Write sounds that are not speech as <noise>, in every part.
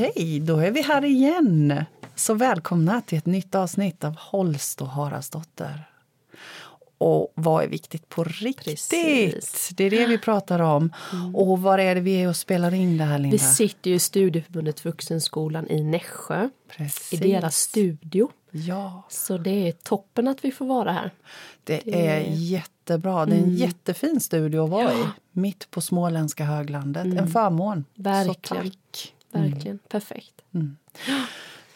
Okej, då är vi här igen. Så välkomna till ett nytt avsnitt av Holst och Haraldsdotter. Och vad är viktigt på riktigt? Precis. Det är det vi pratar om. Och var är det vi är och spelar in det här, Linda? Vi sitter ju i Studieförbundet Vuxenskolan i Nässjö. Precis. I deras studio. Ja, Så det är toppen att vi får vara här. det, Det- är jättebra. Det är en jättefin studio att vara i. Mitt på småländska höglandet. En förmån. Verkligen. Så tack. Verkligen. Perfekt.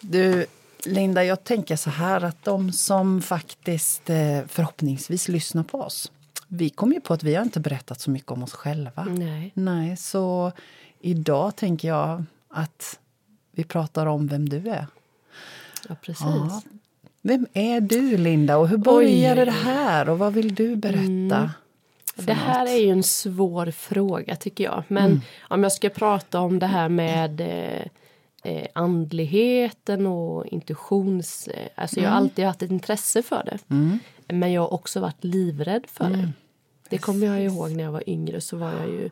Du, Linda, jag tänker så här att de som faktiskt eh, förhoppningsvis lyssnar på oss. Vi kom ju på att vi har inte berättat så mycket om oss själva. Nej. Nej, så idag tänker jag att vi pratar om vem du är. Ja, precis. Ja. Vem är du, Linda? Och hur började oj, det här? Och vad vill du berätta? För Det här något? är ju en svår fråga tycker jag. Men Mm. om jag ska prata om det här med eh, eh, andligheten och intuitions... Eh, alltså jag har Mm. alltid haft ett intresse för det. Men jag har också varit livrädd för Mm. det. Det kommer jag ihåg när jag var yngre så var jag ju...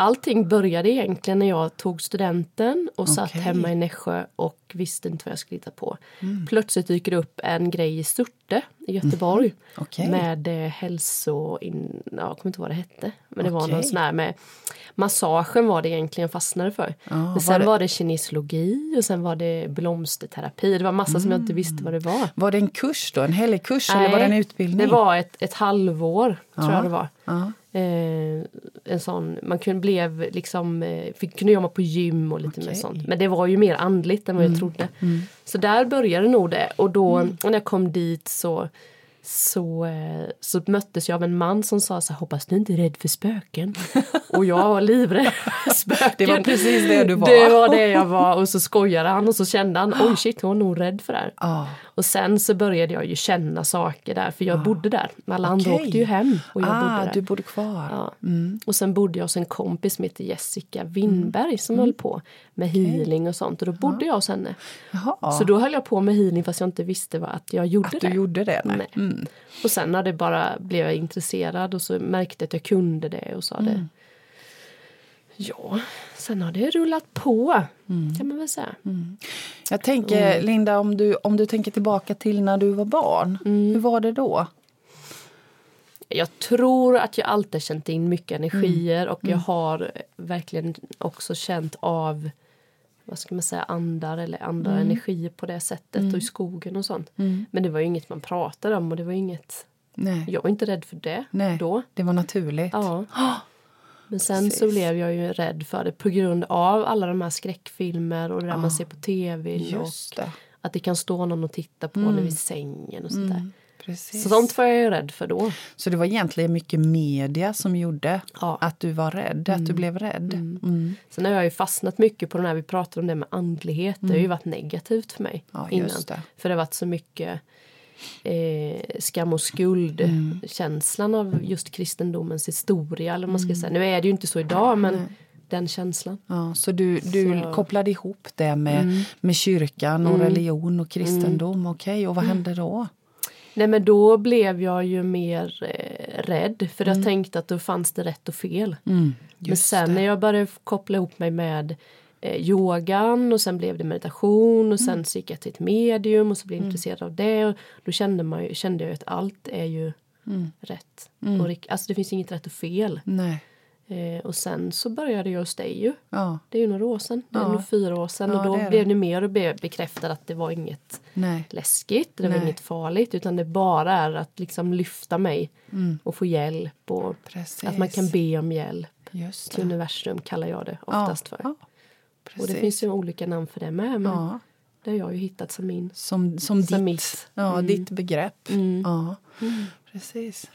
Allting började egentligen när jag tog studenten och satt Okej. hemma i Nässjö och visste inte vad jag skulle hitta på. Mm. Plötsligt dyker det upp en grej i Surte i Göteborg Mhm. Okej. med eh, hälso... In, ja, jag kommer inte ihåg vad det hette. Men det var Okej. någon sån här med... Massagen var det egentligen jag fastnade för. Ja, Men var sen det- var det kinesologi och sen var det blomsterterapi. Det var massa som jag inte visste vad det var. Var det en kurs då? En helig kurs eller var det en utbildning? Det var ett, ett halvår, tror Ja. jag det var. Ja. Eh, en sån, man kunde, blev liksom, eh, fick, kunde jobba på gym och lite Okej. mer sånt. Men det var ju mer andligt än vad jag trodde. Så där började nog det. Och då när jag kom dit så så, eh, så möttes jag av en man som sa så här, hoppas du inte är rädd för spöken. och jag var livrädd för <laughs> spöken. Det var precis det du var. Det var det jag var och så skojade han och så kände han, oj shit hon är nog rädd för det här. Ja. Och sen så började jag ju känna saker där för jag bodde där. Alla andra åkte ju hem och jag ah, bodde där. du bodde kvar. Ja. Mm. Och sen bodde jag hos en kompis som heter Jessica Winberg som höll på med healing och sånt. Och då bodde jag hos henne. Jaha. Så då höll jag på med healing fast jag inte visste vad, att jag gjorde att det. du gjorde det? Nej. Nej. Mm. Och sen när det bara blev jag intresserad och så märkte att jag kunde det och sa Mm. det. Ja, sen har det rullat på Mm. kan man väl säga. Jag tänker, Linda, om du, om du tänker tillbaka till när du var barn. Mm. Hur var det då? Jag tror att jag alltid känt in mycket energier och Mm. jag har verkligen också känt av vad ska man säga, andar eller andra Mm. energier på det sättet och i skogen och sånt. Men det var ju inget man pratade om och det var inget Nej, Jag var inte rädd för det Nej. då. det var naturligt. Ja. Men sen Precis. så blev jag ju rädd för det på grund av alla de här skräckfilmer och det där man ser på tv. Just och det. att det kan stå någon och titta på mm. vid sängen och sånt där. Precis. Så sånt var jag ju rädd för då. Så det var egentligen mycket media som gjorde Ja. att du var rädd, att du blev rädd. Mm. Sen har jag ju fastnat mycket på den här vi pratade om det med andlighet. Det har ju varit negativt för mig Ja, innan. just det. För det har varit så mycket eh, skam och skuld känslan av just kristendomens historia. Eller man ska säga. Nu är det ju inte så idag men den känslan. Ja, så du, du Så- kopplade ihop det med, Mm. med kyrkan och religion och kristendom. Okej, och vad Mm. hände då? Nej men då blev jag ju mer eh, rädd för Mm. jag tänkte att då fanns det rätt och fel. men just sen det. när jag började koppla ihop mig med eh, yogan och sen blev det meditation och Mm. sen så gick jag till ett medium och så blev jag intresserad av det. Och då kände, man ju, kände jag att allt är ju Mm. rätt. Och, alltså det finns inget rätt och fel. Nej. Eh, och sen så började jag hos dig ju. Ja, Det är ju några år sedan. Det är Ja. nog fyra år sedan. Ja, och då det blev det. mer och mer bekräftat att det var inget nej. läskigt, det var Nej. inget farligt utan det bara är att liksom lyfta mig och få hjälp och Mm. Precis. att man kan be om hjälp Just till universum kallar jag det oftast för. Och det finns ju olika namn för det med men det har jag ju hittat som min. som, som, Som ditt, mitt. Ja, ditt begrepp. Mm. Ja, precis.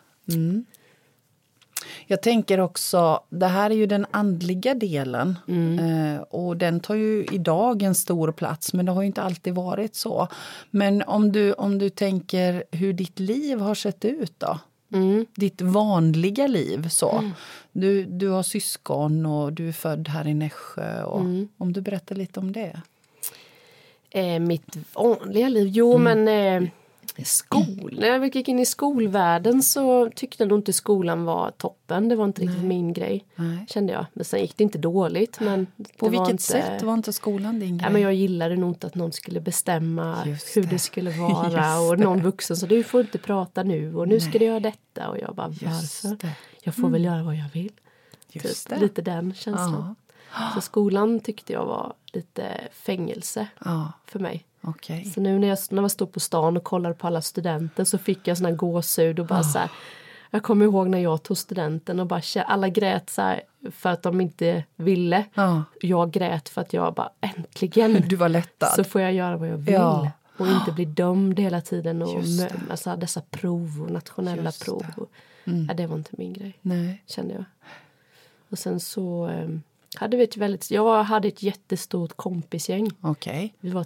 Mm. Jag tänker också, det här är ju den andliga delen. Mm. Eh, och den tar ju idag en stor plats, men det har ju inte alltid varit så. Men om du, om du tänker hur ditt liv har sett ut då? Mm. Ditt vanliga liv så. Du, du har syskon och du är född här i Nässjö. Och, Mm. Om du berättar lite om det. Eh, mitt vanliga liv? Jo Mm. men eh, Skol. När jag gick in i skolvärlden så tyckte jag nog inte skolan var toppen. Det var inte riktigt min grej. Nej. Kände jag. Men sen gick det inte dåligt. Men På vilket inte... sätt var inte skolan din grej? Ja, men jag gillade nog inte att någon skulle bestämma Just hur det. det skulle <laughs> vara Just och någon vuxen så du får inte prata nu och nu ska Nej. du göra detta och jag bara varför? Jag får väl göra vad jag vill. Just Typ. Lite den känslan. Så skolan tyckte jag var lite fängelse Ja, för mig. Okej. Så nu när jag, när jag stod på stan och kollade på alla studenter så fick jag sån här gåshud och bara så här, Jag kommer ihåg när jag tog studenten och bara alla grät så här för att de inte ville. Ja. Jag grät för att jag bara äntligen <laughs> Du var lättad. så får jag göra vad jag vill. Ja. Och inte bli dömd hela tiden och alltså, dessa prov och nationella Just prov. det. Och, Mm. ja, det var inte min grej Nej. kände jag. Och sen så eh, hade vi ett väldigt, jag hade ett jättestort kompisgäng. Okej. Vi var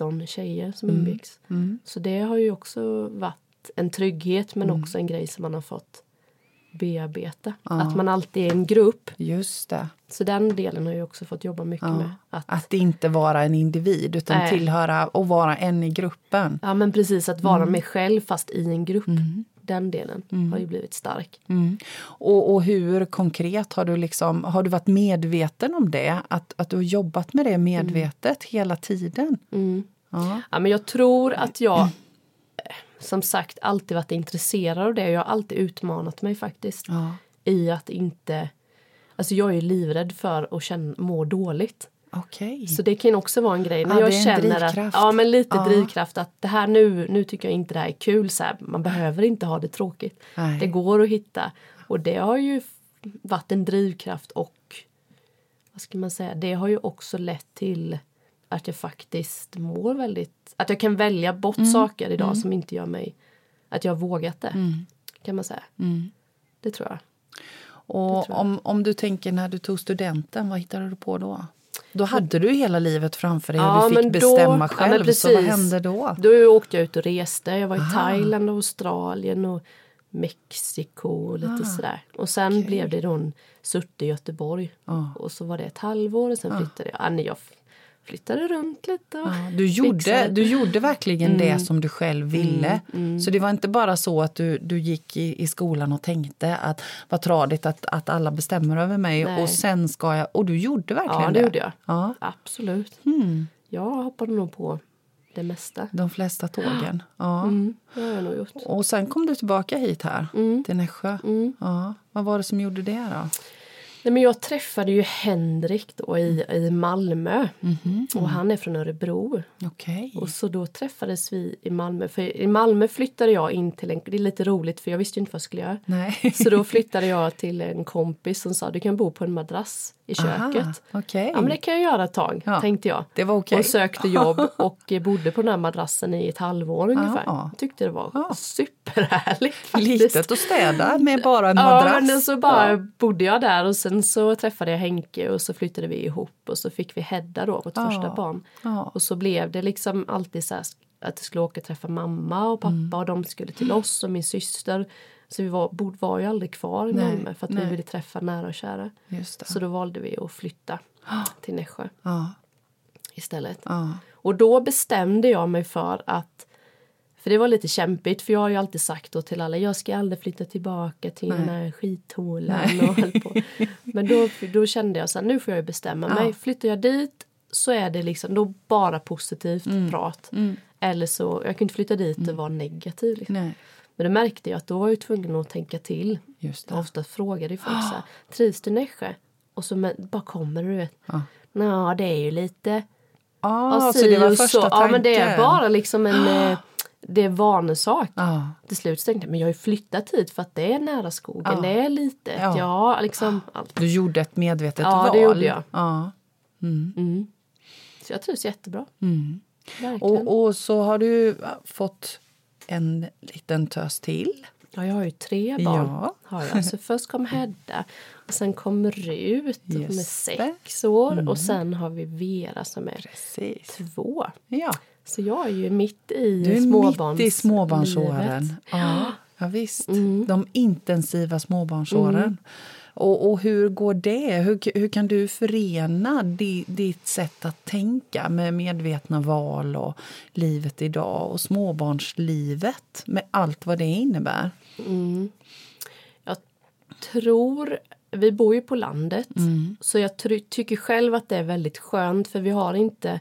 13 tjejer som Mm. umgicks. Mm. Så det har ju också varit en trygghet men också en grej som man har fått bearbeta. Ja. Att man alltid är en grupp. Just det. Så den delen har jag också fått jobba mycket Ja. med. Att, Att inte vara en individ utan Nej. tillhöra och vara en i gruppen. ja men precis, att vara Mm. mig själv fast i en grupp. Den delen har ju blivit stark. Mm. Och, och hur konkret har du liksom, har du varit medveten om det? Att, att du har jobbat med det medvetet hela tiden? Mm. Ja. Ja, men jag tror att jag eh, som sagt alltid varit intresserad av det. Jag har alltid utmanat mig faktiskt. ja. I att inte... Alltså jag är livrädd för att känna, må dåligt. Okej. Så det kan också vara en grej. När Ja, jag känner att, ja men lite Ja. drivkraft att det här nu, nu tycker jag inte det här är kul. Så här, man behöver inte ha det tråkigt. Nej. Det går att hitta. Och det har ju varit en drivkraft och vad ska man säga, det har ju också lett till att jag faktiskt mår väldigt, att jag kan välja bort Mm. saker idag som inte gör mig, att jag har vågat det. Kan man säga. Mm. Det tror jag. Och om, om du tänker när du tog studenten, vad hittade du på då? Då hade du hela livet framför dig och Ja, du fick men då- bestämma ja, själv. så vad hände då? Då åkte jag ut och reste. Jag var i Aha. Thailand och Australien och Mexiko och lite Ah, sådär. Och sen okej. blev det då en surt i Göteborg. Ja. Och så var det ett halvår och sen flyttade jag. Ja, nej, jag flyttade runt lite. och Ja, du, gjorde, fixade. du gjorde verkligen Mm. det som du själv ville. Så det var inte bara så att du, du gick i, i skolan och tänkte att vad tradigt att, att alla bestämmer över mig Nej. och sen ska jag... Och du gjorde verkligen Ja, det gjorde jag. Ja, Absolut. mm, Jag hoppade nog på det mesta. de flesta tågen. Ja. <gasps> Mm, det har jag nog gjort. Och sen kom du tillbaka hit här, Mm. till Nässjö. Mm. Ja. Vad var det som gjorde det då? Nej, men jag träffade ju Henrik då i, i Malmö. Och han är från Örebro. Okej. Och så då träffades vi i Malmö. För i Malmö flyttade jag in till en... Det är lite roligt för jag visste inte vad jag skulle göra. Nej. Så då <laughs> flyttade jag till en kompis som sa du kan bo på en madrass i köket. Aha, Okej. Ja men det kan jag göra ett tag, Ja, tänkte jag. Det var okej. Och sökte jobb <laughs> och bodde på den här madrassen i ett halvår ungefär. Ja. Tyckte det var Ja. superhärligt <laughs> faktiskt. Litet att städa med bara en Ja, madrass. men så bara Ja. bodde jag där och sen så träffade jag Henke och så flyttade vi ihop och så fick vi Hedda då, vårt Ja. första barn. Ja. Och så blev det liksom alltid så här att jag skulle åka och träffa mamma och pappa Mm. och de skulle till oss och min syster. Så vi var, var ju aldrig kvar i Nej, Malmö för att nej. vi ville träffa nära och kära. Så då valde vi att flytta <gasps> till Nässjö Ja. istället. Ja. Och då bestämde jag mig för att för det var lite kämpigt för jag har ju alltid sagt då till alla jag ska aldrig flytta tillbaka till den här skithålan och höll på. <laughs> Men då, då kände jag så här, nu får jag ju bestämma Ja. mig. Flyttar jag dit så är det liksom då bara positivt Mm. prat. Eller så, jag kan inte flytta dit och vara negativ. Liksom. Men då märkte jag att då var jag tvungen att tänka till. just det. Ofta frågade folk så här, trivs du i Nässjö? Och så men, bara kommer det, du vet. Ja. Nå, det är ju lite Ah, och så det var första så. Ja men det är tanken. bara liksom en eh, det är vanesak. Ja. Till slut tänkte jag men jag har ju flyttat hit för att det är nära skogen, Ja. det är litet, Ja. ja, liksom allt. Du gjorde ett medvetet Ja, val. det gjorde jag. Ja. Mm. Så jag trivs jättebra. Mm. Och, och så har du fått en liten tös till. Ja, jag har ju tre barn. Ja. Har jag. Så först kom Hedda och sen kom Rut med Just det. sex år och sen har vi Vera som är Precis. två. Ja. Så jag är ju mitt i Du är småbarns mitt i småbarnsåren. livet. Ja, ja, visst. Mm. De intensiva småbarnsåren. Och, och hur går det? Hur, hur kan du förena di, ditt sätt att tänka med medvetna val och livet idag och småbarnslivet med allt vad det innebär? Mm. Jag tror... Vi bor ju på landet, så jag ty- tycker själv att det är väldigt skönt för vi har inte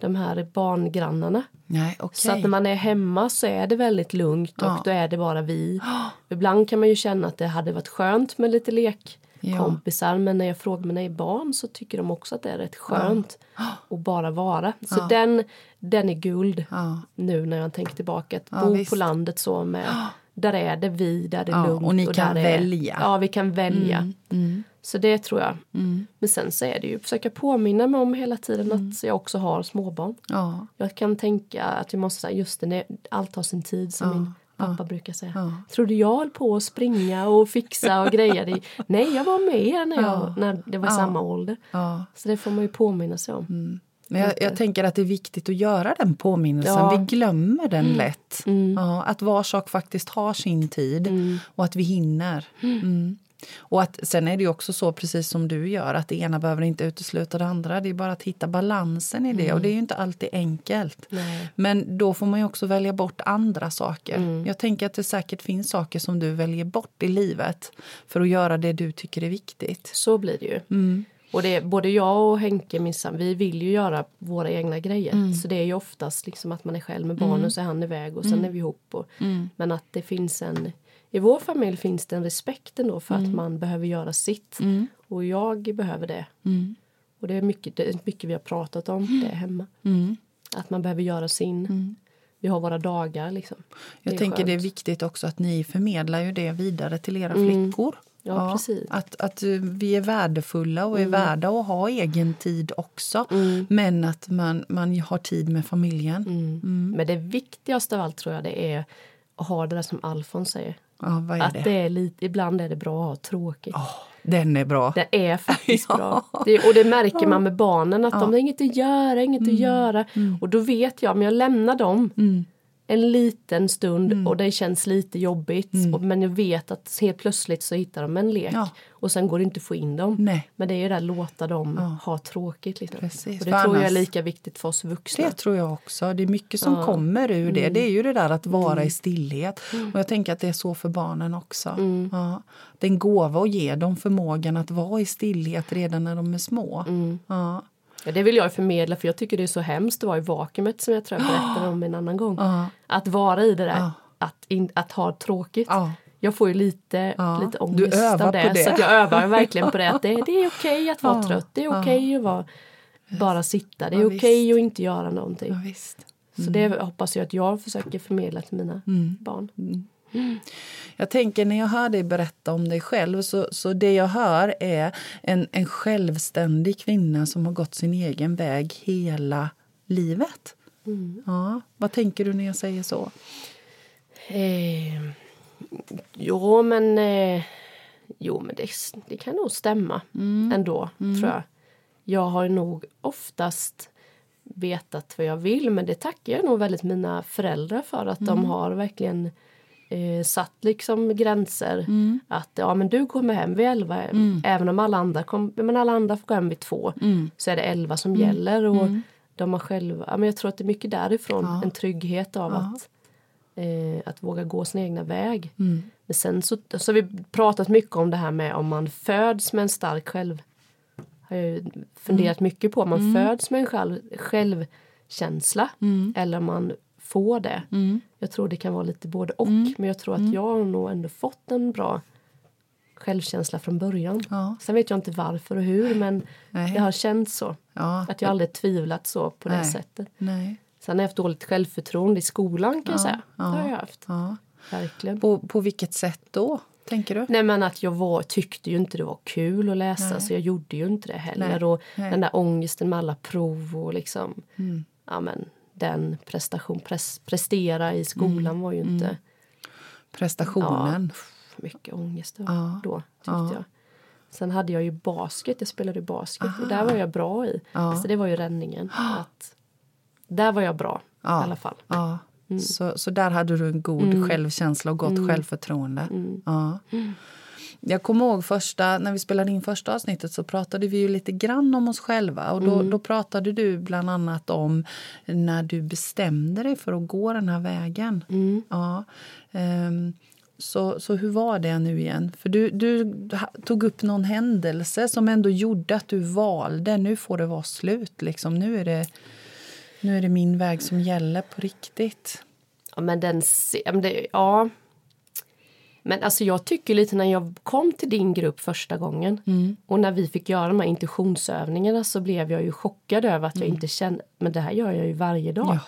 de här barngrannarna. Nej, okay. Så att när man är hemma så är det väldigt lugnt och då är det bara vi. <gasps> Ibland kan man ju känna att det hade varit skönt med lite lekkompisar men när jag frågar mina barn så tycker de också att det är rätt skönt <gasps> att bara vara. Så den, den är guld nu när jag tänker tillbaka. Att bo visst. på landet så med <gasps> där är det vi, där det är Ja, lugnt. och ni kan där välja. Mm, Är, ja, vi kan välja. Så det tror jag. Men sen så är det ju försöka påminna mig om hela tiden Mm. att jag också har småbarn. Ja, Jag kan tänka att jag måste säga just det, allt har sin tid som min pappa brukar säga. Trodde jag höll på att springa och fixa och greja? <laughs> Nej, jag var med när, jag, när det var samma ålder. ja. Så det får man ju påminna sig om. Men jag, jag tänker att det är viktigt att göra den påminnelsen. Ja. Vi glömmer den lätt. Ja, att var sak faktiskt har sin tid och att vi hinner. Mm. Och att, sen är det ju också så, precis som du gör, att det ena behöver inte utesluta det andra. Det är bara att hitta balansen i det och det är ju inte alltid enkelt. Nej. Men då får man ju också välja bort andra saker. Mm. Jag tänker att det säkert finns saker som du väljer bort i livet för att göra det du tycker är viktigt. Så blir det ju. Mm. Och det, både jag och Henke, min sam, vi vill ju göra våra egna grejer. Mm. Så det är ju oftast liksom att man är själv med barnen så är han iväg och sen Mm. är vi ihop. Och, Men att det finns en... I vår familj finns det en respekt ändå för Mm. att man behöver göra sitt. Och jag behöver det. Mm. Och det är, mycket, det är mycket vi har pratat om det hemma. Mm. Att man behöver göra sin. Vi har våra dagar liksom. Jag är tänker det är skönt. viktigt också att ni förmedlar ju det vidare till era Mm. flickor. Ja, precis. Att, att eh, vi är värdefulla och är värda att ha egen tid också. Mm. Men att man, man har tid med familjen. Mm. Men det viktigaste av allt tror jag det är att ha det där som Alfons säger. Ja, vad är Att det? det är lite, ibland är det bra att ha tråkigt. Åh, den är bra. <laughs> Det är faktiskt Ja. bra. Det, och det märker man med barnen att de har inget att göra, inget Mm. att göra. Och då vet jag, om jag lämnar dem en liten stund Mm. och det känns lite jobbigt. Och, men jag vet att helt plötsligt så hittar de en lek. Ja. Och sen går det inte att få in dem. Nej. Men det är ju det där låta dem ha tråkigt. Liksom. Precis, och det tror jag är annars- lika viktigt för oss vuxna. Det tror jag också. Det är mycket som kommer ur Mm. det. Det är ju det där att vara i stillhet. Och jag tänker att det är så för barnen också. Mm. Ja. Det är en gåva att ge dem förmågan att vara i stillhet redan när de är små. Mm. Ja. Ja, det vill jag förmedla för jag tycker det är så hemskt att vara i vakuumet som jag tror jag berättade om en annan gång. Ja. Att vara i det där, Ja. att, in, att ha tråkigt. Ja. Jag får ju lite, lite Du ångest övar av det, på det. Så jag övar verkligen på det. Att det, det är <laughs> okej att vara trött, det är okej att vara, bara sitta, det är Ja, okej att inte göra någonting. Ja, visst. Så det hoppas jag att jag försöker förmedla till mina Mm. barn. Jag tänker när jag hör dig berätta om dig själv så, så det jag hör är en, en självständig kvinna som har gått sin egen väg hela livet. Mm. Ja. Vad tänker du när jag säger så? Eh, jo, men, eh, jo, men det, det kan nog stämma ändå, tror jag. Jag har nog oftast vetat vad jag vill men det tackar jag nog väldigt mina föräldrar för att de har verkligen eh, satt liksom gränser. Att ja men du kommer hem vid elva. Även om alla andra, kom, men alla andra får gå hem vid två så är det elva som gäller. Och de har själva, ja, men jag tror att det är mycket därifrån en trygghet av att eh, att våga gå sin egna väg. Men sen så, så har vi pratat mycket om det här med om man föds med en stark själv har jag ju funderat mycket på. Om man föds med en själv, självkänsla eller om man får det. Jag tror det kan vara lite både och men jag tror att jag har nog ändå fått en bra självkänsla från början. Ja. Sen vet jag inte varför och hur men Nej. det har känts så. Ja. Att jag aldrig tvivlat så på det Nej. sättet. Nej. Sen har jag haft dåligt självförtroende i skolan kan jag säga. Det har jag haft. Ja. Verkligen. På, på vilket sätt då, tänker du? Nej men att jag var, tyckte ju inte det var kul att läsa Nej. så jag gjorde ju inte det heller. Nej, Och den där ångesten med alla prov och liksom Mm. ja, men, den prestation, pres, prestera i skolan Mm. var ju inte Prestationen. mycket ångest då, Ja, då tyckte ja. jag. Sen hade jag ju basket, jag spelade basket och där var jag bra i. Ja. Så det var ju räddningen. <gasps> Att, där var jag bra Ja. i alla fall. Ja. Mm. Så, så där hade du en god självkänsla och gott självförtroende. Ja. Jag kommer ihåg första, när vi spelade in första avsnittet så pratade vi ju lite grann om oss själva. Och då, mm. då pratade du bland annat om när du bestämde dig för att gå den här vägen. Mm. Ja. Um, så, så hur var det nu igen? För du, du tog upp någon händelse som ändå gjorde att du valde nu får det vara slut. Liksom. Nu, är det, nu är det min väg som gäller på riktigt. Ja, men den... Ja. Men alltså jag tycker lite när jag kom till din grupp första gången mm. och när vi fick göra de här intuitionsövningarna så blev jag ju chockad över att jag mm. inte kände, men det här gör jag ju varje dag.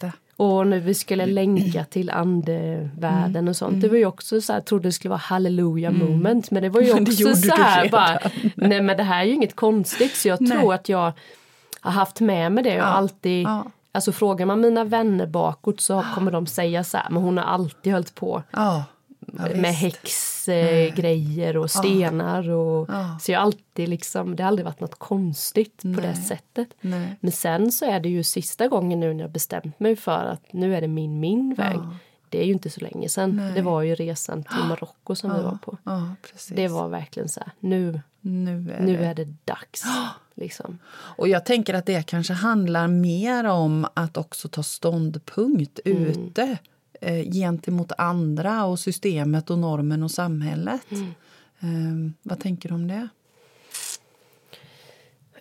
Ja. Och när vi skulle länka till andevärlden mm. och sånt. Det mm. var ju också så här, jag trodde det skulle vara halleluja mm. moment. Men det var ju också så här bara, nej men det här är ju inget konstigt. Så jag nej. tror att jag har haft med mig det och ja. alltid ja. Alltså frågar man mina vänner bakåt så kommer de säga så här, men hon har alltid hållit på. Ja. Ja, med häxgrejer och stenar. Och, ja. Så jag alltid liksom, det har aldrig varit något konstigt Nej. på det sättet. Nej. Men sen så är det ju sista gången nu när jag bestämt mig för att nu är det min, min väg. Ja. Det är ju inte så länge sedan. Nej. Det var ju resan till Marocko som vi var på. det var verkligen så här, nu, nu, är, nu det. är det dags. Liksom. Och jag tänker att det kanske handlar mer om att också ta ståndpunkt mm. ute eh, gentemot andra och systemet och normen och samhället. Mm. Eh, vad tänker du om det?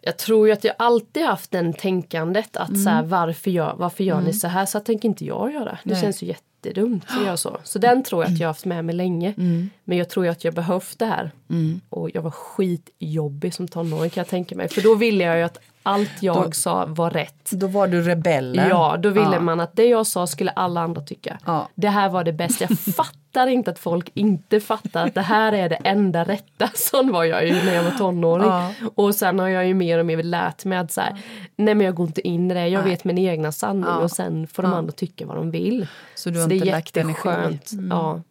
Jag tror ju att jag alltid haft den tänkandet att mm. så här, varför gör, varför gör mm. ni så här? Så tänker inte jag göra. Det Nej. känns ju jättedumt att göra så. Så <gasps> den tror jag att jag haft med mig länge. Mm. Men jag tror ju att jag behövt det här. Mm. Och jag var skitjobbig som tonåring kan jag tänka mig. För då ville jag ju att allt jag då, sa var rätt. Då var du rebellen. Ja, då ville ja. man att det jag sa skulle alla andra tycka. Ja. Det här var det bästa. Jag <laughs> fattar inte att folk inte fattar att det här är det enda rätta. <laughs> Sån var jag ju när jag var tonåring. Ja. Och sen har jag ju mer och mer lärt mig att så här, nej men jag går inte in i det. Jag nej. vet min egna sanning och sen får de andra tycka vad de vill. Så du har Så inte det är jätteskönt. Mm. Ja.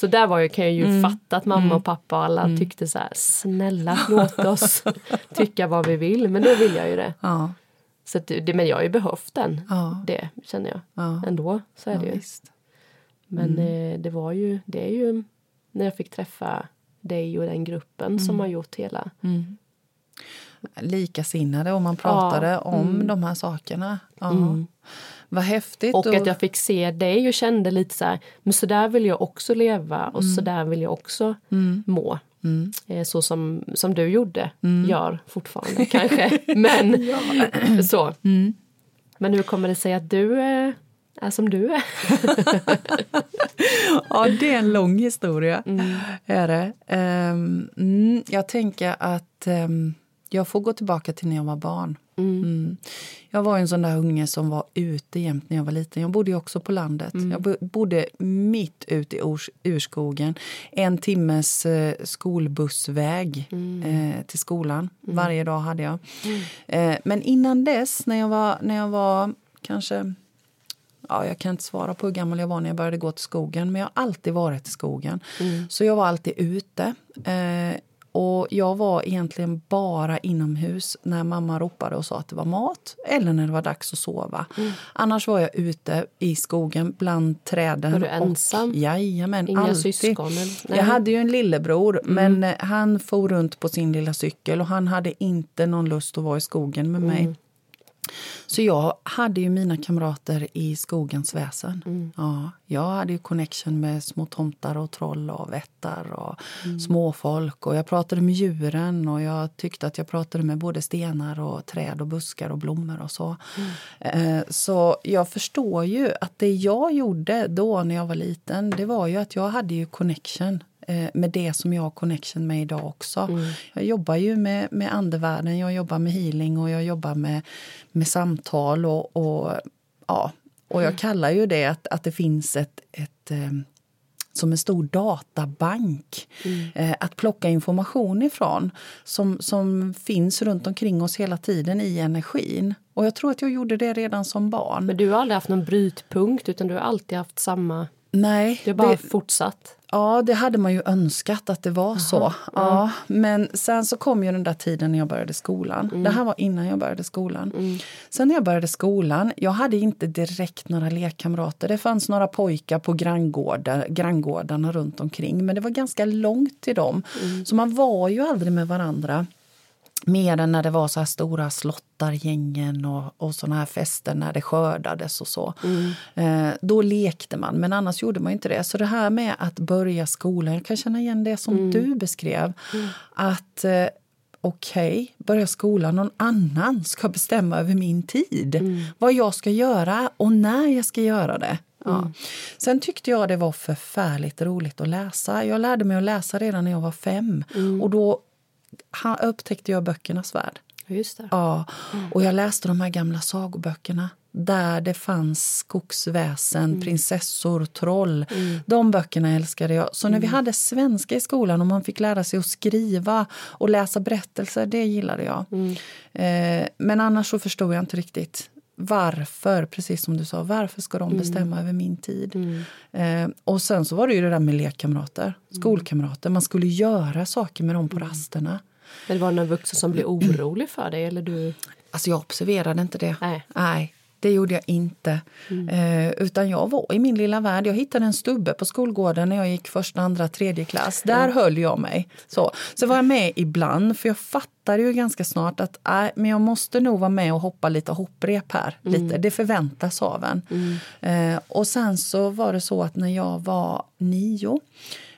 Så där var jag, kan jag ju mm. fatta att mamma mm. och pappa och alla mm. tyckte så här, snälla låt oss <laughs> tycka vad vi vill. Men då vill jag ju det. Ja. Så det, men jag har ju behövt den, ja. det känner jag. Ja. Ändå, så är det ju. Visst. Men mm. eh, det var ju, det är ju när jag fick träffa dig och den gruppen som mm. har gjort hela mm. likasinnade och man pratade om mm. de här sakerna. Ja. Vad häftigt. Och, och att jag fick se dig och kände lite så här, men så där vill jag också leva och mm. så där vill jag också mm. må. Mm. Eh, så som, som du gjorde, mm. gör fortfarande kanske. <laughs> Men <laughs> <clears throat> så. Mm. Men hur kommer det sig att du är, är som du är? <laughs> ja, det är en lång historia. Mm. Är det. Um, jag tänker att um, jag får gå tillbaka till när jag var barn. Mm. Mm. Jag var en sån där unge som var ute jämt när jag var liten. Jag bodde också på landet. Mm. Jag bodde mitt ute i urskogen. En timmes eh, skolbussväg mm. eh, till skolan. Mm. Varje dag hade jag. Mm. Eh, men innan dess, när jag var, när jag var kanske ja, jag kan inte svara på hur gammal jag var när jag började gå till skogen, men jag har alltid varit i skogen. Så jag var alltid ute. Och jag var egentligen bara inomhus när mamma ropade och sa att det var mat eller när det var dags att sova. Mm. Annars var jag ute i skogen bland träden. Var du ensam? Och, jajamän, Inga alltid. syskon? Jag hade ju en lillebror, mm. men eh, han for runt på sin lilla cykel och han hade inte någon lust att vara i skogen med mig. Så jag hade ju mina kamrater i skogens väsen. Mm. Ja, jag hade ju connection med små tomtar och troll och vättar och mm. småfolk. Och jag pratade med djuren och jag tyckte att jag pratade med både stenar och träd och buskar och blommor och så. Mm. Eh, så jag förstår ju att det jag gjorde då när jag var liten, det var ju att jag hade ju connection med det som jag har connection med idag också. Mm. Jag jobbar ju med, med andevärlden, jag jobbar med healing och jag jobbar med, med samtal och, och ja, och jag mm. kallar ju det att, att det finns ett, ett eh, som en stor databank mm. eh, att plocka information ifrån som, som finns runt omkring oss hela tiden i energin. Och jag tror att jag gjorde det redan som barn. Men du har aldrig haft någon brytpunkt utan du har alltid haft samma Nej. Du har bara det, fortsatt? Ja, det hade man ju önskat att det var Aha, så. Ja. Men sen så kom ju den där tiden när jag började skolan. Mm. Det här var innan jag började skolan. Mm. Sen när jag började skolan, jag hade inte direkt några lekkamrater. Det fanns några pojkar på granngårdar, granngårdarna runt omkring. Men det var ganska långt till dem. Mm. Så man var ju aldrig med varandra. Mer än när det var så här stora slottargängen och, och såna här fester när det skördades och så. Mm. Eh, då lekte man, men annars gjorde man inte det. Så det här med att börja skolan, jag kan känna igen det som mm. du beskrev. Mm. Att eh, okej, okay, börja skolan, någon annan ska bestämma över min tid. Mm. Vad jag ska göra och när jag ska göra det. Ja. Mm. Sen tyckte jag det var förfärligt roligt att läsa. Jag lärde mig att läsa redan när jag var fem. Mm. Och då upptäckte jag böckernas värld. Just det. Ja, mm. och jag läste de här gamla sagoböckerna där det fanns skogsväsen, mm. prinsessor, troll. Mm. De böckerna älskade jag. Så när vi mm. hade svenska i skolan och man fick lära sig att skriva och läsa berättelser, det gillade jag. Mm. Eh, men annars så förstod jag inte riktigt varför, precis som du sa, varför ska de mm. bestämma mm. över min tid? Mm. Eh, och sen så var det ju det där med lekkamrater, skolkamrater. Man skulle göra saker med dem på mm. rasterna. Men det var någon vuxen som blev <clears throat> orolig för dig? Eller du... Alltså jag observerade inte det. Nej. Nej. Det gjorde jag inte. Mm. Eh, utan jag var i min lilla värld. Jag hittade en stubbe på skolgården när jag gick första, andra, tredje klass. Där mm. höll jag mig. Så. så var jag med ibland, för jag fattade ju ganska snart att äh, men jag måste nog vara med och hoppa lite hopprep här. Mm. Lite. Det förväntas av en. Mm. Eh, och sen så var det så att när jag var nio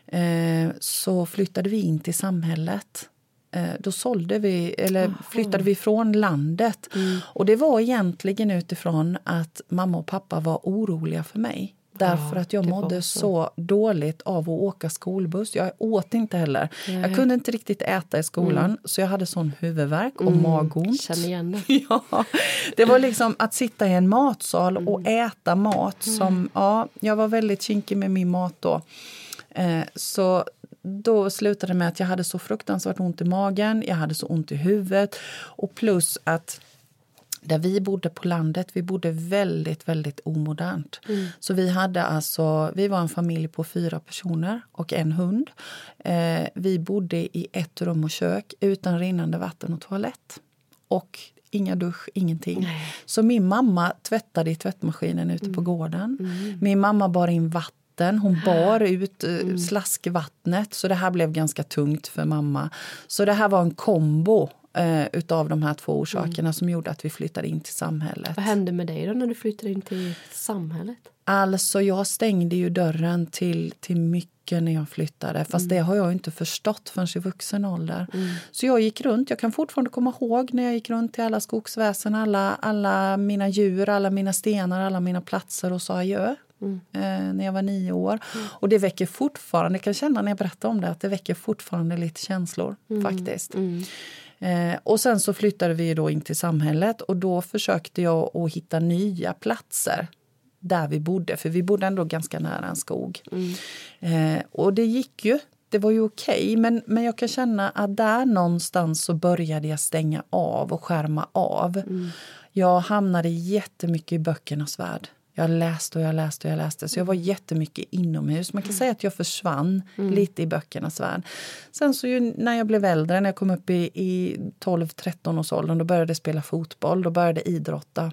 eh, så flyttade vi in till samhället. Eh, då sålde vi, eller flyttade vi från landet. Mm. Och det var egentligen utifrån att mamma och pappa var oroliga för mig. Därför ja, att jag mådde så. så. dåligt av att åka skolbuss. Jag åt inte heller. Nej. Jag kunde inte riktigt äta i skolan mm. så jag hade sån huvudvärk och mm. magont. Känner igen det. <laughs> ja, det var liksom att sitta i en matsal mm. och äta mat som... Mm. Ja, jag var väldigt kinkig med min mat då. Eh, så då slutade det med att jag hade så fruktansvärt ont i magen, jag hade så ont i huvudet och plus att där vi bodde på landet, vi bodde väldigt, väldigt omodernt. Mm. Så vi hade alltså, vi var en familj på fyra personer och en hund. Eh, vi bodde i ett rum och kök utan rinnande vatten och toalett. Och inga dusch, ingenting. Nej. Så min mamma tvättade i tvättmaskinen ute mm. på gården. Mm. Min mamma bar in vatten vatten. Hon bar ut eh, mm. slaskvattnet, så det här blev ganska tungt för mamma. Så det här var en kombo eh, utav de här två orsakerna mm. som gjorde att vi flyttade in till samhället. Vad hände med dig då när du flyttade in till samhället? Alltså, jag stängde ju dörren till, till mycket när jag flyttade. Fast mm. det har jag inte förstått förrän i vuxen ålder. Mm. Så jag gick runt. Jag kan fortfarande komma ihåg när jag gick runt till alla skogsväsen, alla, alla mina djur, alla mina stenar, alla mina platser och sa adjö. Mm. Eh, när jag var nio år. Mm. Och det väcker fortfarande, jag kan känna när jag berättar om det, att det väcker fortfarande lite känslor mm. faktiskt. Mm. Eh, och sen så flyttade vi då in till samhället och då försökte jag att hitta nya platser där vi bodde, för vi bodde ändå ganska nära en skog. Mm. Eh, och det gick ju. Det var ju okej, okay, men, men jag kan känna att där någonstans så började jag stänga av och skärma av. Mm. Jag hamnade jättemycket i böckernas värld. Jag läste och jag läste och jag läste. Så jag var jättemycket inomhus. Man kan säga att jag försvann mm. lite i böckernas värld. Sen så ju, när jag blev äldre, när jag kom upp i, i 12-13 års åldern, då började jag spela fotboll. Då började jag idrotta.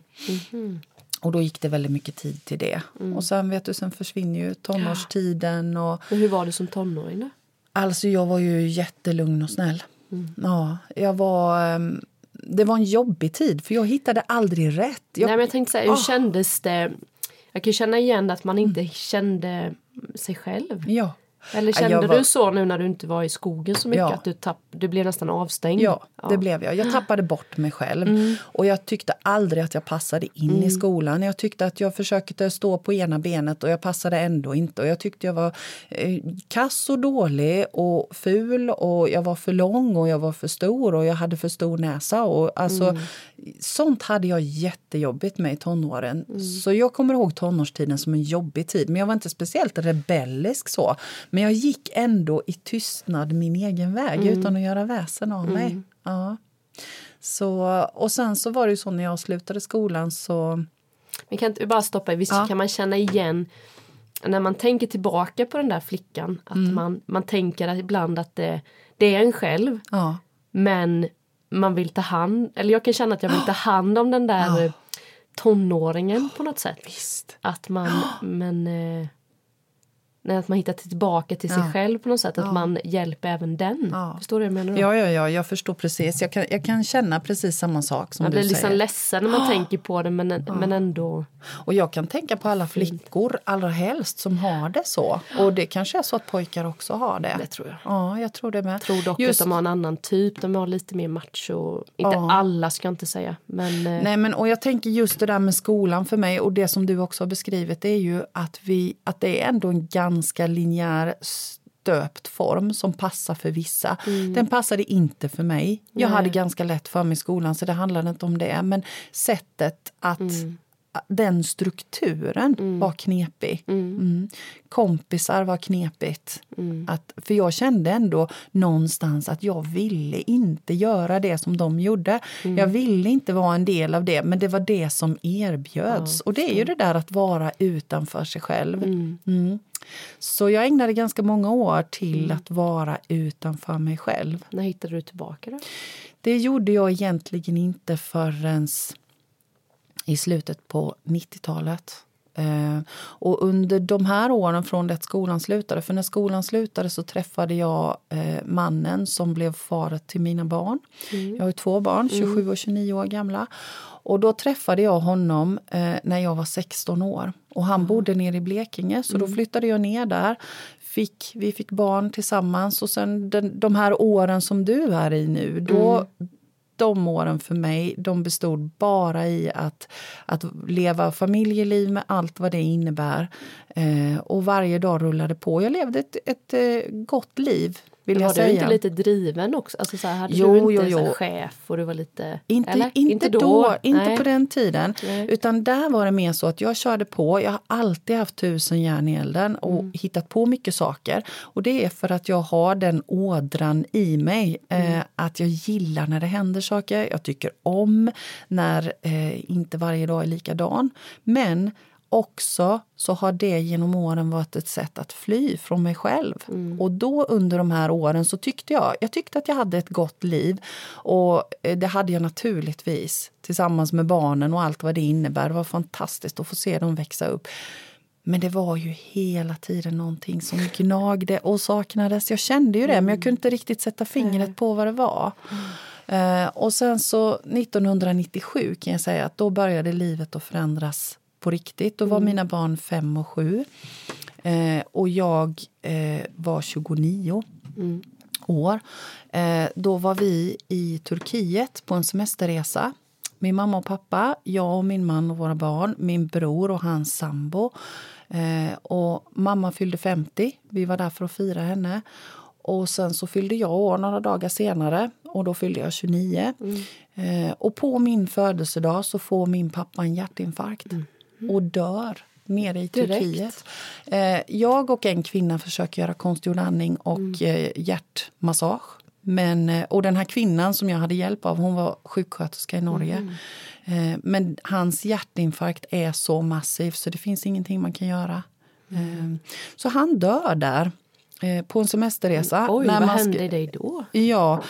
Mm. Och då gick det väldigt mycket tid till det. Mm. Och sen vet du, sen försvinner ju tonårstiden. Och... Men hur var du som tonåring då? Alltså jag var ju jättelugn och snäll. Mm. Ja, jag var... Um, det var en jobbig tid, för jag hittade aldrig rätt. Jag, Nej, men jag tänkte så här, hur oh. kändes det? Jag kan känna igen att man inte mm. kände sig själv. Ja. Eller kände var... du så nu när du inte var i skogen så mycket? Ja. Att du, tapp... du blev nästan avstängd? Ja, ja, det blev jag. Jag tappade bort mig själv. Mm. Och jag tyckte aldrig att jag passade in mm. i skolan. Jag tyckte att jag försökte stå på ena benet och jag passade ändå inte. Och jag tyckte jag var eh, kass och dålig och ful och jag var för lång och jag var för stor och jag hade för stor näsa. Och alltså, mm. Sånt hade jag jättejobbigt med i tonåren. Mm. Så jag kommer ihåg tonårstiden som en jobbig tid. Men jag var inte speciellt rebellisk så. Men jag gick ändå i tystnad min egen väg mm. utan att göra väsen av mig. Mm. Ja. Så, och sen så var det ju så när jag slutade skolan så... Men kan inte bara stoppa, visst ja. kan man känna igen när man tänker tillbaka på den där flickan att man, man tänker att ibland att det, det är en själv Ja. men man vill ta hand, eller jag kan känna att jag vill ta <gasps> hand om den där eh, tonåringen på något sätt. Visst. Att man, men eh, nej, att man hittar tillbaka till sig Ja. själv på något sätt. Att Ja. man hjälper även den. Ja. Förstår du vad jag menar? då? Ja, ja, ja, jag förstår precis. Jag kan, jag kan känna precis samma sak som man du blir liksom säger. ledsen när man tänker på det men, <gasps> men ändå. Och jag kan tänka på alla flickor allra helst som har det så. Och det kanske är så att pojkar också har det. Det tror jag. Ja, jag tror det med. Jag tror dock Just- att de har en annan typ. De har lite mer macho. Inte Ja. alla ska jag inte säga. Men eh, Nej, men och jag tänker just det där med skolan för mig och det som du också har beskrivit det är ju att, vi, att det är ändå en ganska linjär stöpt form som passar för vissa. Den passade inte för mig. Jag Nej. hade ganska lätt för mig i skolan så det handlade inte om det. Men sättet att den strukturen var knepig. Mm. Kompisar var knepigt. Att, för jag kände ändå någonstans att jag ville inte göra det som de gjorde. Jag ville inte vara en del av det, men det var det som erbjöds. och det är ju det där att vara utanför sig själv. Mm. Så jag ägnade ganska många år till att vara utanför mig själv. när hittade du tillbaka då? Det gjorde jag egentligen inte förrän i slutet på 90-talet. Eh, och under de här åren från det att skolan slutade, för när skolan slutade så träffade jag eh, mannen som blev far till mina barn. Jag har två barn, 27 och 29 år gamla. Och då träffade jag honom eh, när jag var 16 år. Och han bodde nere i Blekinge, så då flyttade jag ner där. Fick, vi fick barn tillsammans och sen den, de här åren som du är i nu, då de åren för mig de bestod bara i att, att leva familjeliv med allt vad det innebär. Eh, och varje dag rullade på. Jag levde ett, ett eh, gott liv, vill jag var säga. du inte lite driven också? Alltså så här, hade Jo, du inte jo, jo. chef och du var lite... Inte, eller? inte, då, inte Nej. på den tiden. Nej. Utan där var det mer så att jag körde på. Jag har alltid haft tusen järn i elden och Mm. hittat på mycket saker. Och det är för att jag har den ådran i mig. Mm. Eh, att jag gillar när det händer saker. Jag tycker om när eh, inte varje dag är likadan. Men också så har det genom åren varit ett sätt att fly från mig själv. Och då under de här åren så tyckte jag, jag tyckte att jag hade ett gott liv. Och eh, det hade jag naturligtvis tillsammans med barnen och allt vad det innebär. Det var fantastiskt att få se dem växa upp. Men det var ju hela tiden någonting som gnagde och saknades. Jag kände ju det, men jag kunde inte riktigt sätta fingret på vad det var. Eh, och sen så 1997 kan jag säga att då började livet att förändras på riktigt. Då var mina barn fem och sju. Eh, och jag eh, var 29 år. Eh, då var vi i Turkiet på en semesterresa. Min mamma och pappa, jag och min man och våra barn, min bror och hans sambo. Eh, och mamma fyllde 50. Vi var där för att fira henne. Och sen så fyllde jag år några dagar senare och då fyllde jag 29. Eh, och på min födelsedag så får min pappa en hjärtinfarkt och dör nere i Direkt. Turkiet. Eh, jag och en kvinna försöker göra konstgjord andning och eh, hjärtmassage. Men, eh, och den här kvinnan som jag hade hjälp av, hon var sjuksköterska i Norge. Eh, men hans hjärtinfarkt är så massiv så det finns ingenting man kan göra. Eh, så han dör där på en semesterresa. Oj, när vad man hände dig då? Ja,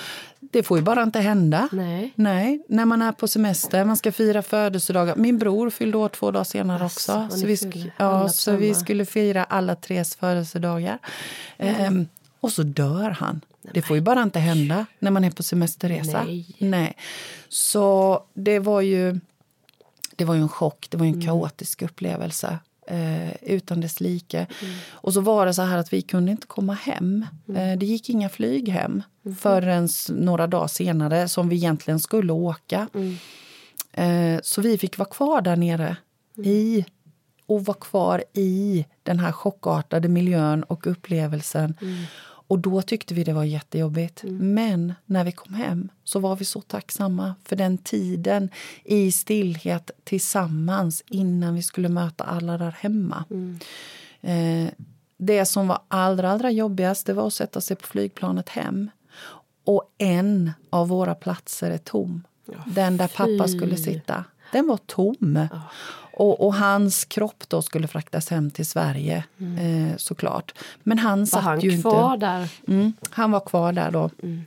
det får ju bara inte hända. Nej. Nej, när man är på semester, man ska fira födelsedagar. Min bror fyllde år två dagar senare Asså, också. Så vi, sk- ja, så vi skulle fira alla tres födelsedagar. Ehm, och så dör han. Det får ju bara inte hända när man är på semesterresa. Nej. Nej. Så det var ju det var ju en chock, det var en kaotisk upplevelse. Eh, utan dess like. Och så var det så här att vi kunde inte komma hem. Eh, det gick inga flyg hem förrän s- några dagar senare som vi egentligen skulle åka. Eh, så vi fick vara kvar där nere i och vara kvar i den här chockartade miljön och upplevelsen. Och då tyckte vi det var jättejobbigt. Men när vi kom hem så var vi så tacksamma för den tiden i stillhet tillsammans innan vi skulle möta alla där hemma. Eh, det som var allra, allra jobbigast det var att sätta sig på flygplanet hem. Och en av våra platser är tom. Den där pappa fy. skulle sitta. Den var tom. Och, och, hans kropp då skulle fraktas hem till Sverige mm. eh, såklart. Men han var satt han ju kvar inte... där? Mm, han var kvar där då. Mm.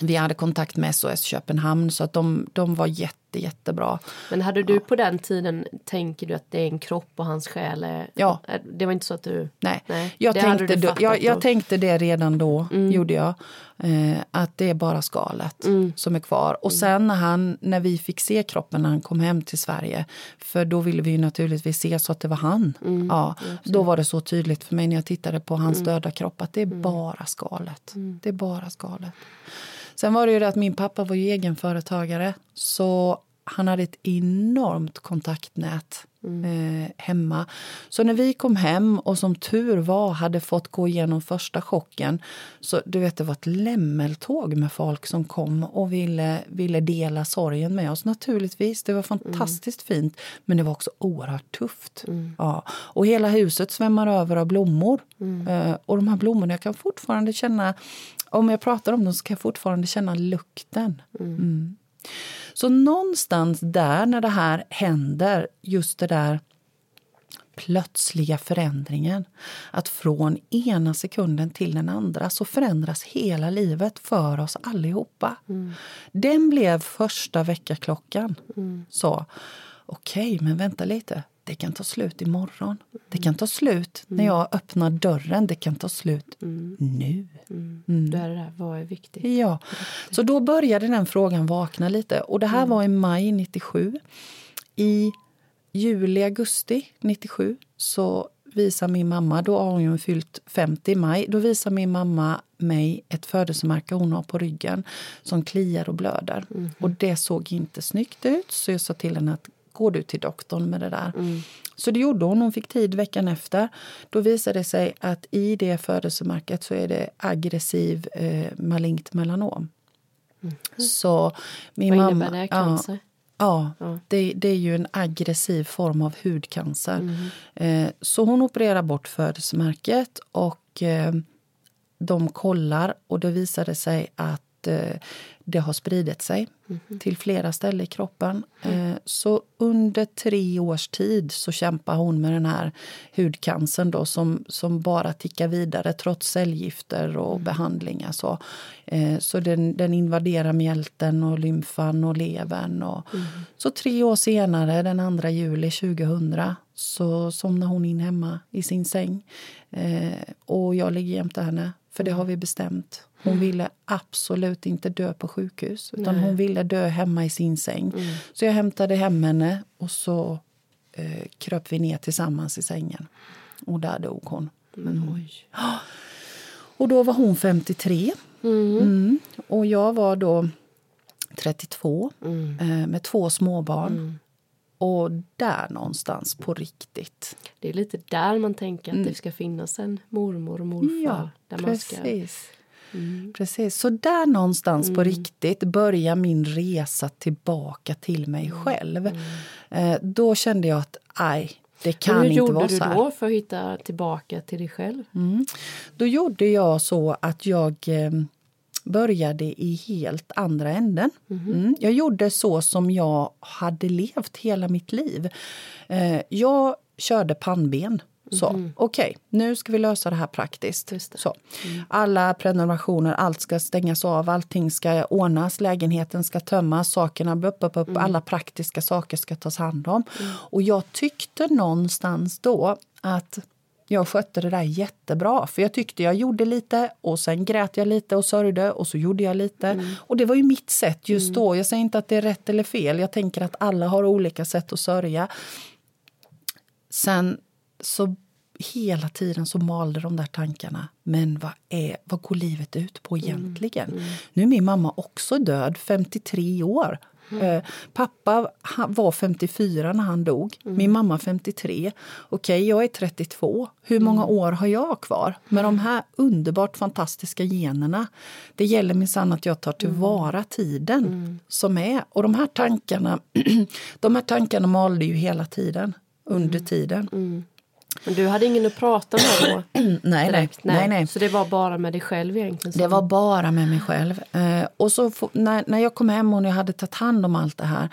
Vi hade kontakt med SOS Köpenhamn så att de, de var jätte, jättebra. Men hade du ja. på den tiden, tänker du att det är en kropp och hans själ är... Ja. Det var inte så att du... Nej, nej jag, tänkte, då, jag, jag, tänkte det redan då, mm. gjorde jag. Eh, att det är bara skalet mm. som är kvar. Och mm. sen när, han, när vi fick se kroppen när han kom hem till Sverige, för då ville vi ju naturligtvis se så att det var han. Mm. Ja, då var det så tydligt för mig när jag tittade på hans mm. döda kropp att det är bara skalet. Det är bara skalet. Sen var det ju det att min pappa var ju egenföretagare så han hade ett enormt kontaktnät mm. eh, hemma. Så när vi kom hem och som tur var hade fått gå igenom första chocken så du vet, det var ett lämmeltåg med folk som kom och ville, ville dela sorgen med oss. Naturligtvis, det var fantastiskt mm. fint men det var också oerhört tufft. Mm. Ja. Och hela huset svämmar över av blommor. Mm. Eh, och de här blommorna, jag kan fortfarande känna om jag pratar om dem så kan jag fortfarande känna lukten. Så någonstans där, när det här händer, just det där plötsliga förändringen. Att från ena sekunden till den andra så förändras hela livet för oss allihopa. Mm. Den blev första väckarklockan. Mm. Så, okej, okay, men vänta lite det kan ta slut imorgon. Det kan ta slut mm. när jag öppnar dörren. Det kan ta slut mm. nu. Mm. Mm. Det är det där, vad är viktigt? Ja. Så då började den frågan vakna lite. Och det här mm. var i maj 97. I juli, augusti 97 så visar min mamma, då har hon fyllt 50 i maj, då visar min mamma mig ett födelsemärke hon har på ryggen som kliar och blöder. Mm. Och det såg inte snyggt ut så jag sa till henne att går du till doktorn med det där? Mm. Så det gjorde hon. Hon fick tid veckan efter. Då visade det sig att i det födelsemärket så är det aggressiv eh, malignt melanom. Mm. Så min Vad mamma, innebär det? Cancer? Ja, ja. Det, det, är ju en aggressiv form av hudcancer. Mm. Eh, så hon opererar bort födelsemärket och eh, de kollar och det visade sig att eh, det har spridit sig mm. till flera ställen i kroppen. Mm. Så under tre års tid så kämpar hon med den här hudcancern då, som, som bara tickar vidare trots cellgifter och mm. behandlingar. Så, eh, så den, den invaderar mjälten och lymfan och levern. Och, mm. Så tre år senare, den 2 juli 2000 så somnar hon in hemma i sin säng. Eh, och jag ligger jämte henne, för det har vi bestämt. Hon ville absolut inte dö på sjukhus utan Nej. hon ville dö hemma i sin säng. Mm. Så jag hämtade hem henne och så eh, kröp vi ner tillsammans i sängen. Och där dog hon. Mm. <gasps> Och då var hon 53. Mm. mm. Och jag var då 32 mm. eh, med två småbarn. Mm. Och där någonstans, på riktigt. Det är lite där man tänker att det ska finnas en mormor och morfar. Ja, där precis. Man ska Mm. Precis. Så där någonstans mm. på riktigt börjar min resa tillbaka till mig mm. själv. Mm. Eh, då kände jag att aj, det kan inte vara så Hur gjorde du då för att hitta tillbaka till dig själv? Mm. Då gjorde jag så att jag eh, började i helt andra änden. Mm. Mm. Jag gjorde så som jag hade levt hela mitt liv. Eh, jag körde pannben. Så, mm. okej, okay, nu ska vi lösa det här praktiskt. Det. Så. Mm. Alla prenumerationer, allt ska stängas av, allting ska ordnas, lägenheten ska tömmas, sakerna upp, upp, upp, mm. alla praktiska saker ska tas hand om. Mm. Och jag tyckte någonstans då att jag skötte det där jättebra. För jag tyckte jag gjorde lite och sen grät jag lite och sörjde och så gjorde jag lite. Mm. Och det var ju mitt sätt just mm. då. Jag säger inte att det är rätt eller fel. Jag tänker att alla har olika sätt att sörja. Sen så hela tiden så malde de där tankarna. Men vad, är, vad går livet ut på mm, egentligen? Mm. Mm. Nu är min mamma också död, 53 år. Mm. Eh, pappa var 54 när han dog, mm. min mamma 53. Okej, okay, jag är 32. Hur många mm. år har jag kvar? Med de här underbart fantastiska generna. Det gäller minsann att jag tar tillvara tiden som är. Och de här tankarna, <clears throat> de här tankarna malde ju hela tiden, under tiden. Men du hade ingen att prata med då? <clears throat> nej, nej, nej, nej, Så det var bara med dig själv egentligen? Det var bara med mig själv. Eh, och så när, när jag kom hem och jag hade tagit hand om allt det här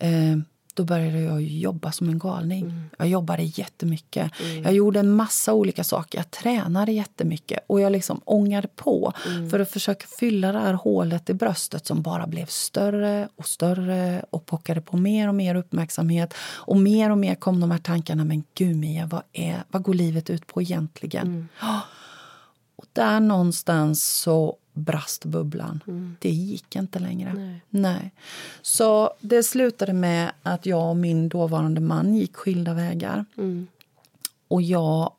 eh, då började jag jobba som en galning. Mm. Jag jobbade jättemycket. Mm. Jag gjorde en massa olika saker. Jag tränade jättemycket och jag liksom ångade på mm. för att försöka fylla det här hålet i bröstet som bara blev större och större och pockade på mer och mer uppmärksamhet. Och mer och mer kom de här tankarna, men gud Mia, vad, är, vad går livet ut på egentligen? Mm. Och där någonstans så brast bubblan. Mm. Det gick inte längre. Nej. Nej. Så det slutade med att jag och min dåvarande man gick skilda vägar. Mm. Och jag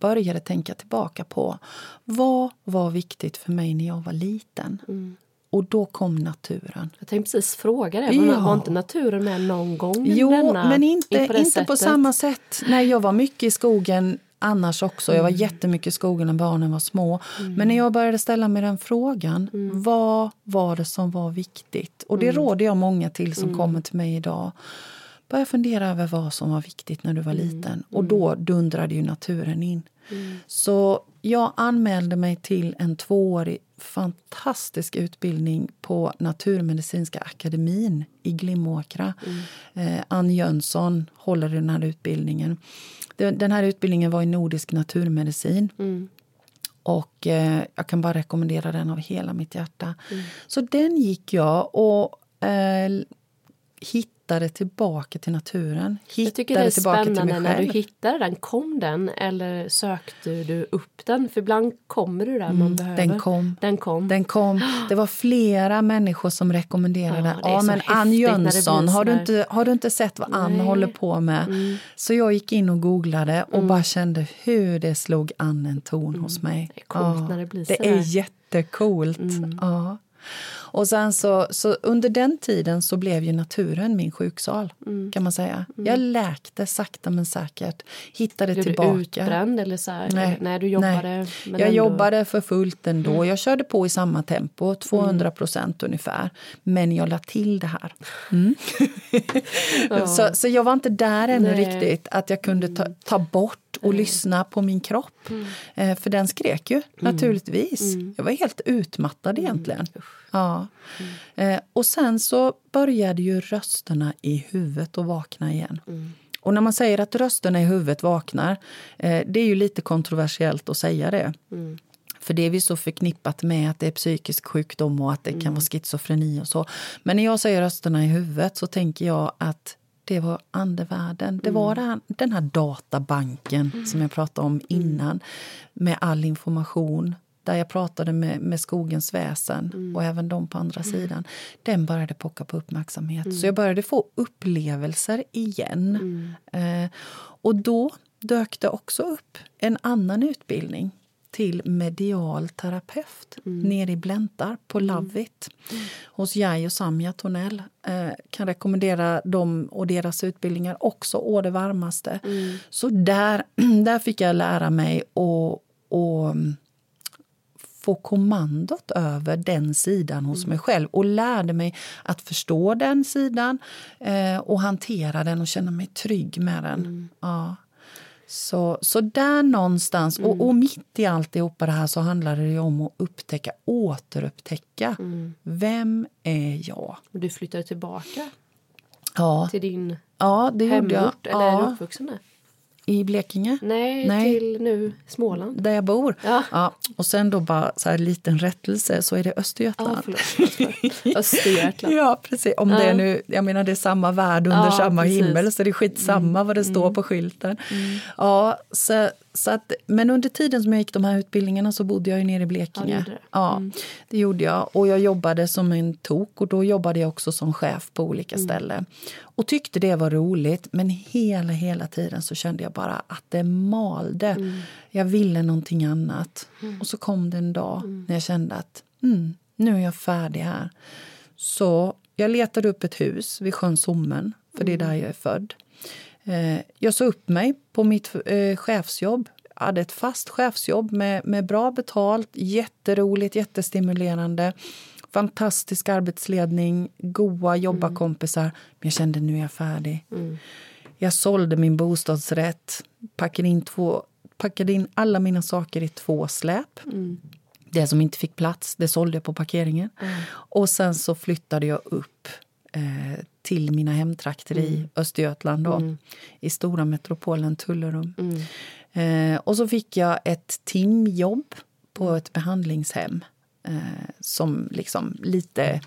började tänka tillbaka på vad var viktigt för mig när jag var liten. Mm. Och då kom naturen. Jag tänkte precis fråga det. Ja. Var inte naturen med någon gång? Jo, denna, men inte, på, inte på samma sätt. Nej, jag var mycket i skogen annars också. Jag var mm. jättemycket i skogen när barnen var små. Mm. Men när jag började ställa mig den frågan, mm. vad var det som var viktigt? Och det mm. råder jag många till som mm. kommer till mig idag. Börja fundera över vad som var viktigt när du var mm. liten. Och då dundrade ju naturen in. Så jag anmälde mig till en tvåårig fantastisk utbildning på Naturmedicinska akademin i Glimåkra. Mm. Eh, Ann Jönsson håller den här utbildningen. Den här utbildningen var i nordisk naturmedicin. Mm. Och eh, jag kan bara rekommendera den av hela mitt hjärta. Mm. Så den gick jag och eh, hittade hittade tillbaka till naturen. Hittade jag tycker det är spännande när du hittade den. Kom den eller sökte du upp den? För ibland kommer du där mm, man behöver. Den kom. Den kom. Den kom. Det var flera människor som rekommenderade ja, ja men Ann Jönsson, har du, inte, har du inte sett vad Ann håller på med? Mm. Så jag gick in och googlade och mm. bara kände hur det slog an en ton mm. hos mig. Det är coolt ja, när det blir så Det är jättecoolt. Mm. Ja. Och sen så, så under den tiden så blev ju naturen min sjuksal. Mm. kan man säga. Mm. Jag läkte sakta men säkert. Hittade blev tillbaka. Blev du utbränd? Eller så här? Nej, nej, du jobbade nej. jag ändå... jobbade för fullt ändå. Mm. Jag körde på i samma tempo, 200 procent ungefär. Men jag la till det här. Mm. <laughs> ja. så, så jag var inte där ännu nej. riktigt, att jag kunde ta, ta bort och mm. lyssna på min kropp. Mm. Eh, för den skrek ju, mm. naturligtvis. Mm. Jag var helt utmattad egentligen. Ja. Eh, och sen så började ju rösterna i huvudet att vakna igen. Och när man säger att rösterna i huvudet vaknar, eh, det är ju lite kontroversiellt att säga det. Mm. För det är vi så förknippat med att det är psykisk sjukdom och att det mm. kan vara schizofreni och så. Men när jag säger rösterna i huvudet så tänker jag att det var andevärlden. Det var mm. den här databanken mm. som jag pratade om mm. innan med all information där jag pratade med, med skogens väsen mm. och även de på andra mm. sidan. Den började pocka på uppmärksamhet. Så jag började få upplevelser igen. Eh, och då dök det också upp en annan utbildning till medial terapeut mm. nere i Bläntar på mm. Lavit mm. hos Jai och Samja Tornell. Eh, kan rekommendera dem och deras utbildningar också å det varmaste. Mm. Så där, <clears throat> där fick jag lära mig att få kommandot över den sidan hos mm. mig själv och lärde mig att förstå den sidan eh, och hantera den och känna mig trygg med den. Mm. Ja. Så, så där någonstans, mm. och, och mitt i alltihopa det här så handlar det om att upptäcka, återupptäcka. Mm. Vem är jag? Du flyttade tillbaka ja. till din ja, det hemort? Jag. Eller ja. är du uppvuxen där? I Blekinge? Nej, Nej, till nu Småland. Där jag bor. Ja. ja. Och sen då bara så här liten rättelse så är det Östergötland. Ja, förlåt, Östergötland. <laughs> ja, precis. Om ja. det är nu, jag menar det är samma värld under ja, samma precis. himmel så det är skitsamma mm. vad det står mm. på skylten. Mm. Ja, så så att, men under tiden som jag gick de här utbildningarna så bodde jag ju nere i Blekinge. Ja, det. Ja, mm. det gjorde jag. Och jag jobbade som en tok och då jobbade jag också som chef på olika mm. ställen. Och tyckte det var roligt men hela, hela tiden så kände jag bara att det malde. Mm. Jag ville någonting annat. Mm. Och så kom det en dag mm. när jag kände att mm, nu är jag färdig här. Så jag letade upp ett hus vid sjön Sommen, för det är där jag är född. Eh, jag sa upp mig på mitt eh, chefsjobb. Jag hade ett fast chefsjobb med, med bra betalt, jätteroligt, jättestimulerande. Fantastisk arbetsledning, goa jobbarkompisar. Men jag kände nu är jag färdig. Mm. Jag sålde min bostadsrätt, packade in, två, packade in alla mina saker i två släp. Mm. Det som inte fick plats, det sålde jag på parkeringen. Mm. Och sen så flyttade jag upp eh, till mina hemtrakter i Mm. Östergötland, då, i stora metropolen Tullerum. Eh, och så fick jag ett timjobb på ett behandlingshem eh, som liksom lite,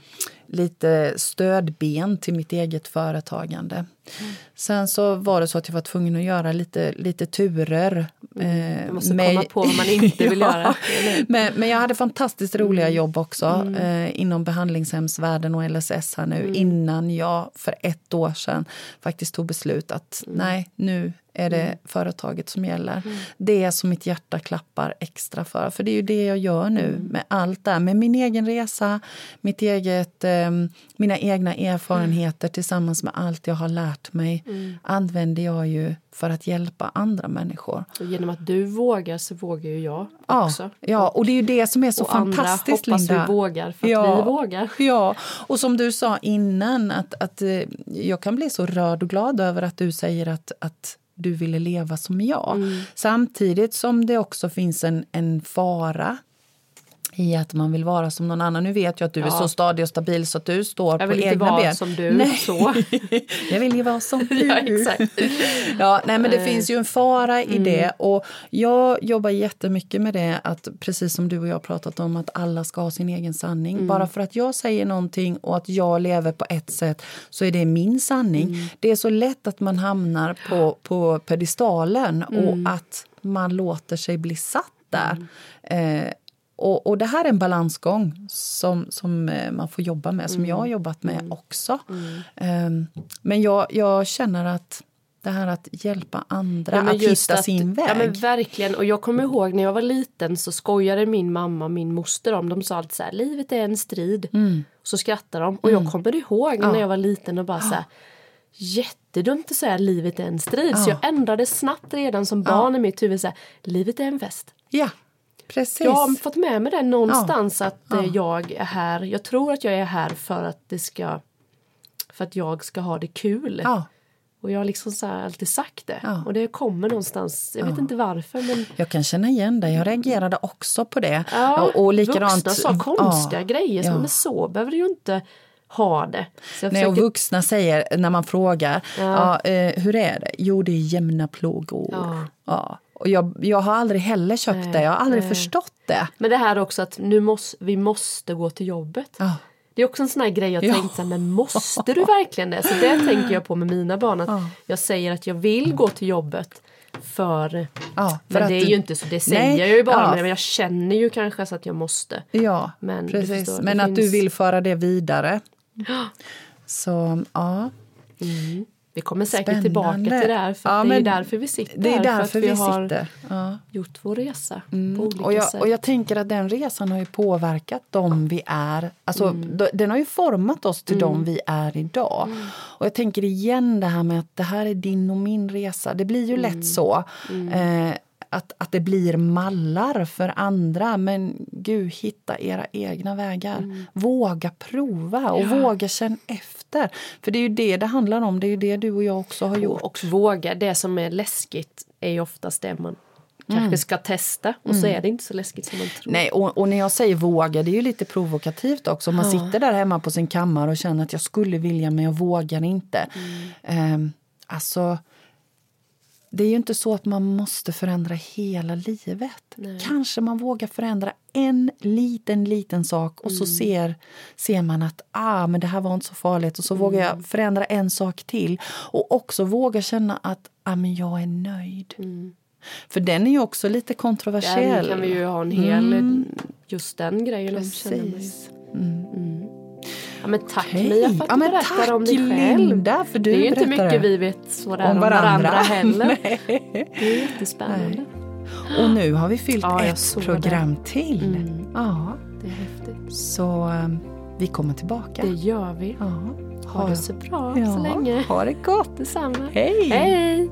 lite stödben till mitt eget företagande. Sen så var det så att jag var tvungen att göra lite, lite turer. Eh, Man måste med- komma på vad man inte vill <laughs> Ja. göra. Men, men jag hade fantastiskt roliga Mm. jobb också eh, inom behandlingshemsvärlden och LSS här nu Mm. innan jag för ett år sedan faktiskt tog beslut att Mm. nej, nu är det företaget som gäller. Det är som mitt hjärta klappar extra för. För det är ju det jag gör nu Mm. med allt där. Med min egen resa, mitt eget, eh, mina egna erfarenheter tillsammans med allt jag har lärt mig använder jag ju för att hjälpa andra människor. Och genom att du vågar så vågar ju jag Ja, också. ja, och det är ju det som är så och fantastiskt, andra hoppas Linda. vi vågar för att Ja. vi vågar. <laughs> Ja, och som du sa innan, att, att eh, jag kan bli så rörd och glad över att du säger att, att du ville leva som jag. Mm. Samtidigt som det också finns en, en fara i att man vill vara som någon annan. Nu vet jag att du är Ja. så stadig och stabil så att du står Jag på vill inte egna vara ben. som du. Nej. Så. <laughs> jag vill ju vara som <laughs> du. Ja, exakt. Ja, nej, men det Eh. finns ju en fara i Mm. det. Och jag jobbar jättemycket med det, att precis som du och jag pratat om, att alla ska ha sin egen sanning. Mm. Bara för att jag säger någonting och att jag lever på ett sätt så är det min sanning. Mm. Det är så lätt att man hamnar på, på pedestalen Mm. och att man låter sig bli satt där. Mm. Eh, och, och det här är en balansgång som, som eh, man får jobba med, Mm. som jag har jobbat med också. Ehm, men jag, jag känner att det här att hjälpa andra Ja, att hitta att- sin väg. Ja, men verkligen. Och jag kommer ihåg när jag var liten så skojade min mamma och min moster om. De sa alltid så här, livet är en strid. Mm. Så skrattade de. Och jag kommer ihåg när jag var liten och bara så här, jättedumt att säga livet är en strid. Så Ja. jag ändrade snabbt redan som barn i mitt huvud så här, livet är en fest. Ja, precis. Jag har fått med mig det någonstans att Ja. eh, jag är här. Jag tror att jag är här för att det ska för att jag ska ha det kul. ja. Och jag har liksom så här alltid sagt det. Ja. Och det kommer någonstans, jag vet inte varför men Jag kan känna igen det. Jag reagerade också på det. Ja, och, och likadant, vuxna sa konstiga ja, grejer. Så, ja. Men så behöver du ju inte ha det. Så jag Nej, och försöker, vuxna säger när man frågar ja. eh, hur är det? Jo, det är jämna plågor. Ja. Och jag, jag har aldrig heller köpt Nej, det. Jag har aldrig nej. förstått det. men det här också att nu måste, vi måste gå till jobbet. Ja. Det är också en sån här grej jag Ja. tänkt så här, men måste du verkligen det? Så det tänker jag på med mina barn. Att Ja. Jag säger att jag vill gå till jobbet för... Ja, för men det är du- ju inte så, det säger Nej, jag ju bara. ja. Men jag känner ju kanske så att jag måste. Ja, Men du precis. förstår, Men att du finns- vill föra det vidare. Så, ja. Vi kommer säkert Spännande. tillbaka till det här. För Ja, det är därför vi sitter Det är därför vi, vi, har sitter. Ja. gjort vår resa på olika Och jag, sätt. och jag tänker att den resan har ju påverkat dem vi är. Alltså, Mm. Den har ju format oss till dem vi är idag. Mm. Och jag tänker igen det här med att det här är din och min resa. Det blir ju Mm. lätt så. Eh, att, att det blir mallar för andra. Men gud, hitta era egna vägar. Mm. Våga prova och våga känna efter. För det är ju det det handlar om. Det är ju det du och jag också har gjort. och, våga. Det som är läskigt är ju oftast det man kanske ska testa. Och så är det inte så läskigt som man tror. Nej, och, och när jag säger våga, det är ju lite provokativt också. Man sitter där hemma på sin kammare och känner att jag skulle vilja men jag vågar inte. Ehm, alltså, det är ju inte så att man måste förändra hela livet. Kanske man vågar förändra en liten, liten sak och så ser, ser man att ah, men det här var inte så farligt och så vågar jag förändra en sak till. Och också våga känna att ah, men jag är nöjd. För den är ju också lite kontroversiell. Där kan vi ju ha en hel, just den grejen. Precis. Ja, men tack Hej. Mia för att Ja, du berättar tack, om dig själv. Linda, för du det är ju inte mycket det. vi vet sådär om, Om varandra, varandra. <laughs> heller. Nej. Det är jättespännande. Och nu har vi fyllt Ja, ett program till. Mm. Ja, Det är häftigt. så um, vi kommer tillbaka. Det gör vi. Ja. Ha det så bra ja, så länge. Ha det gott. Detsamma. Hej! Hej!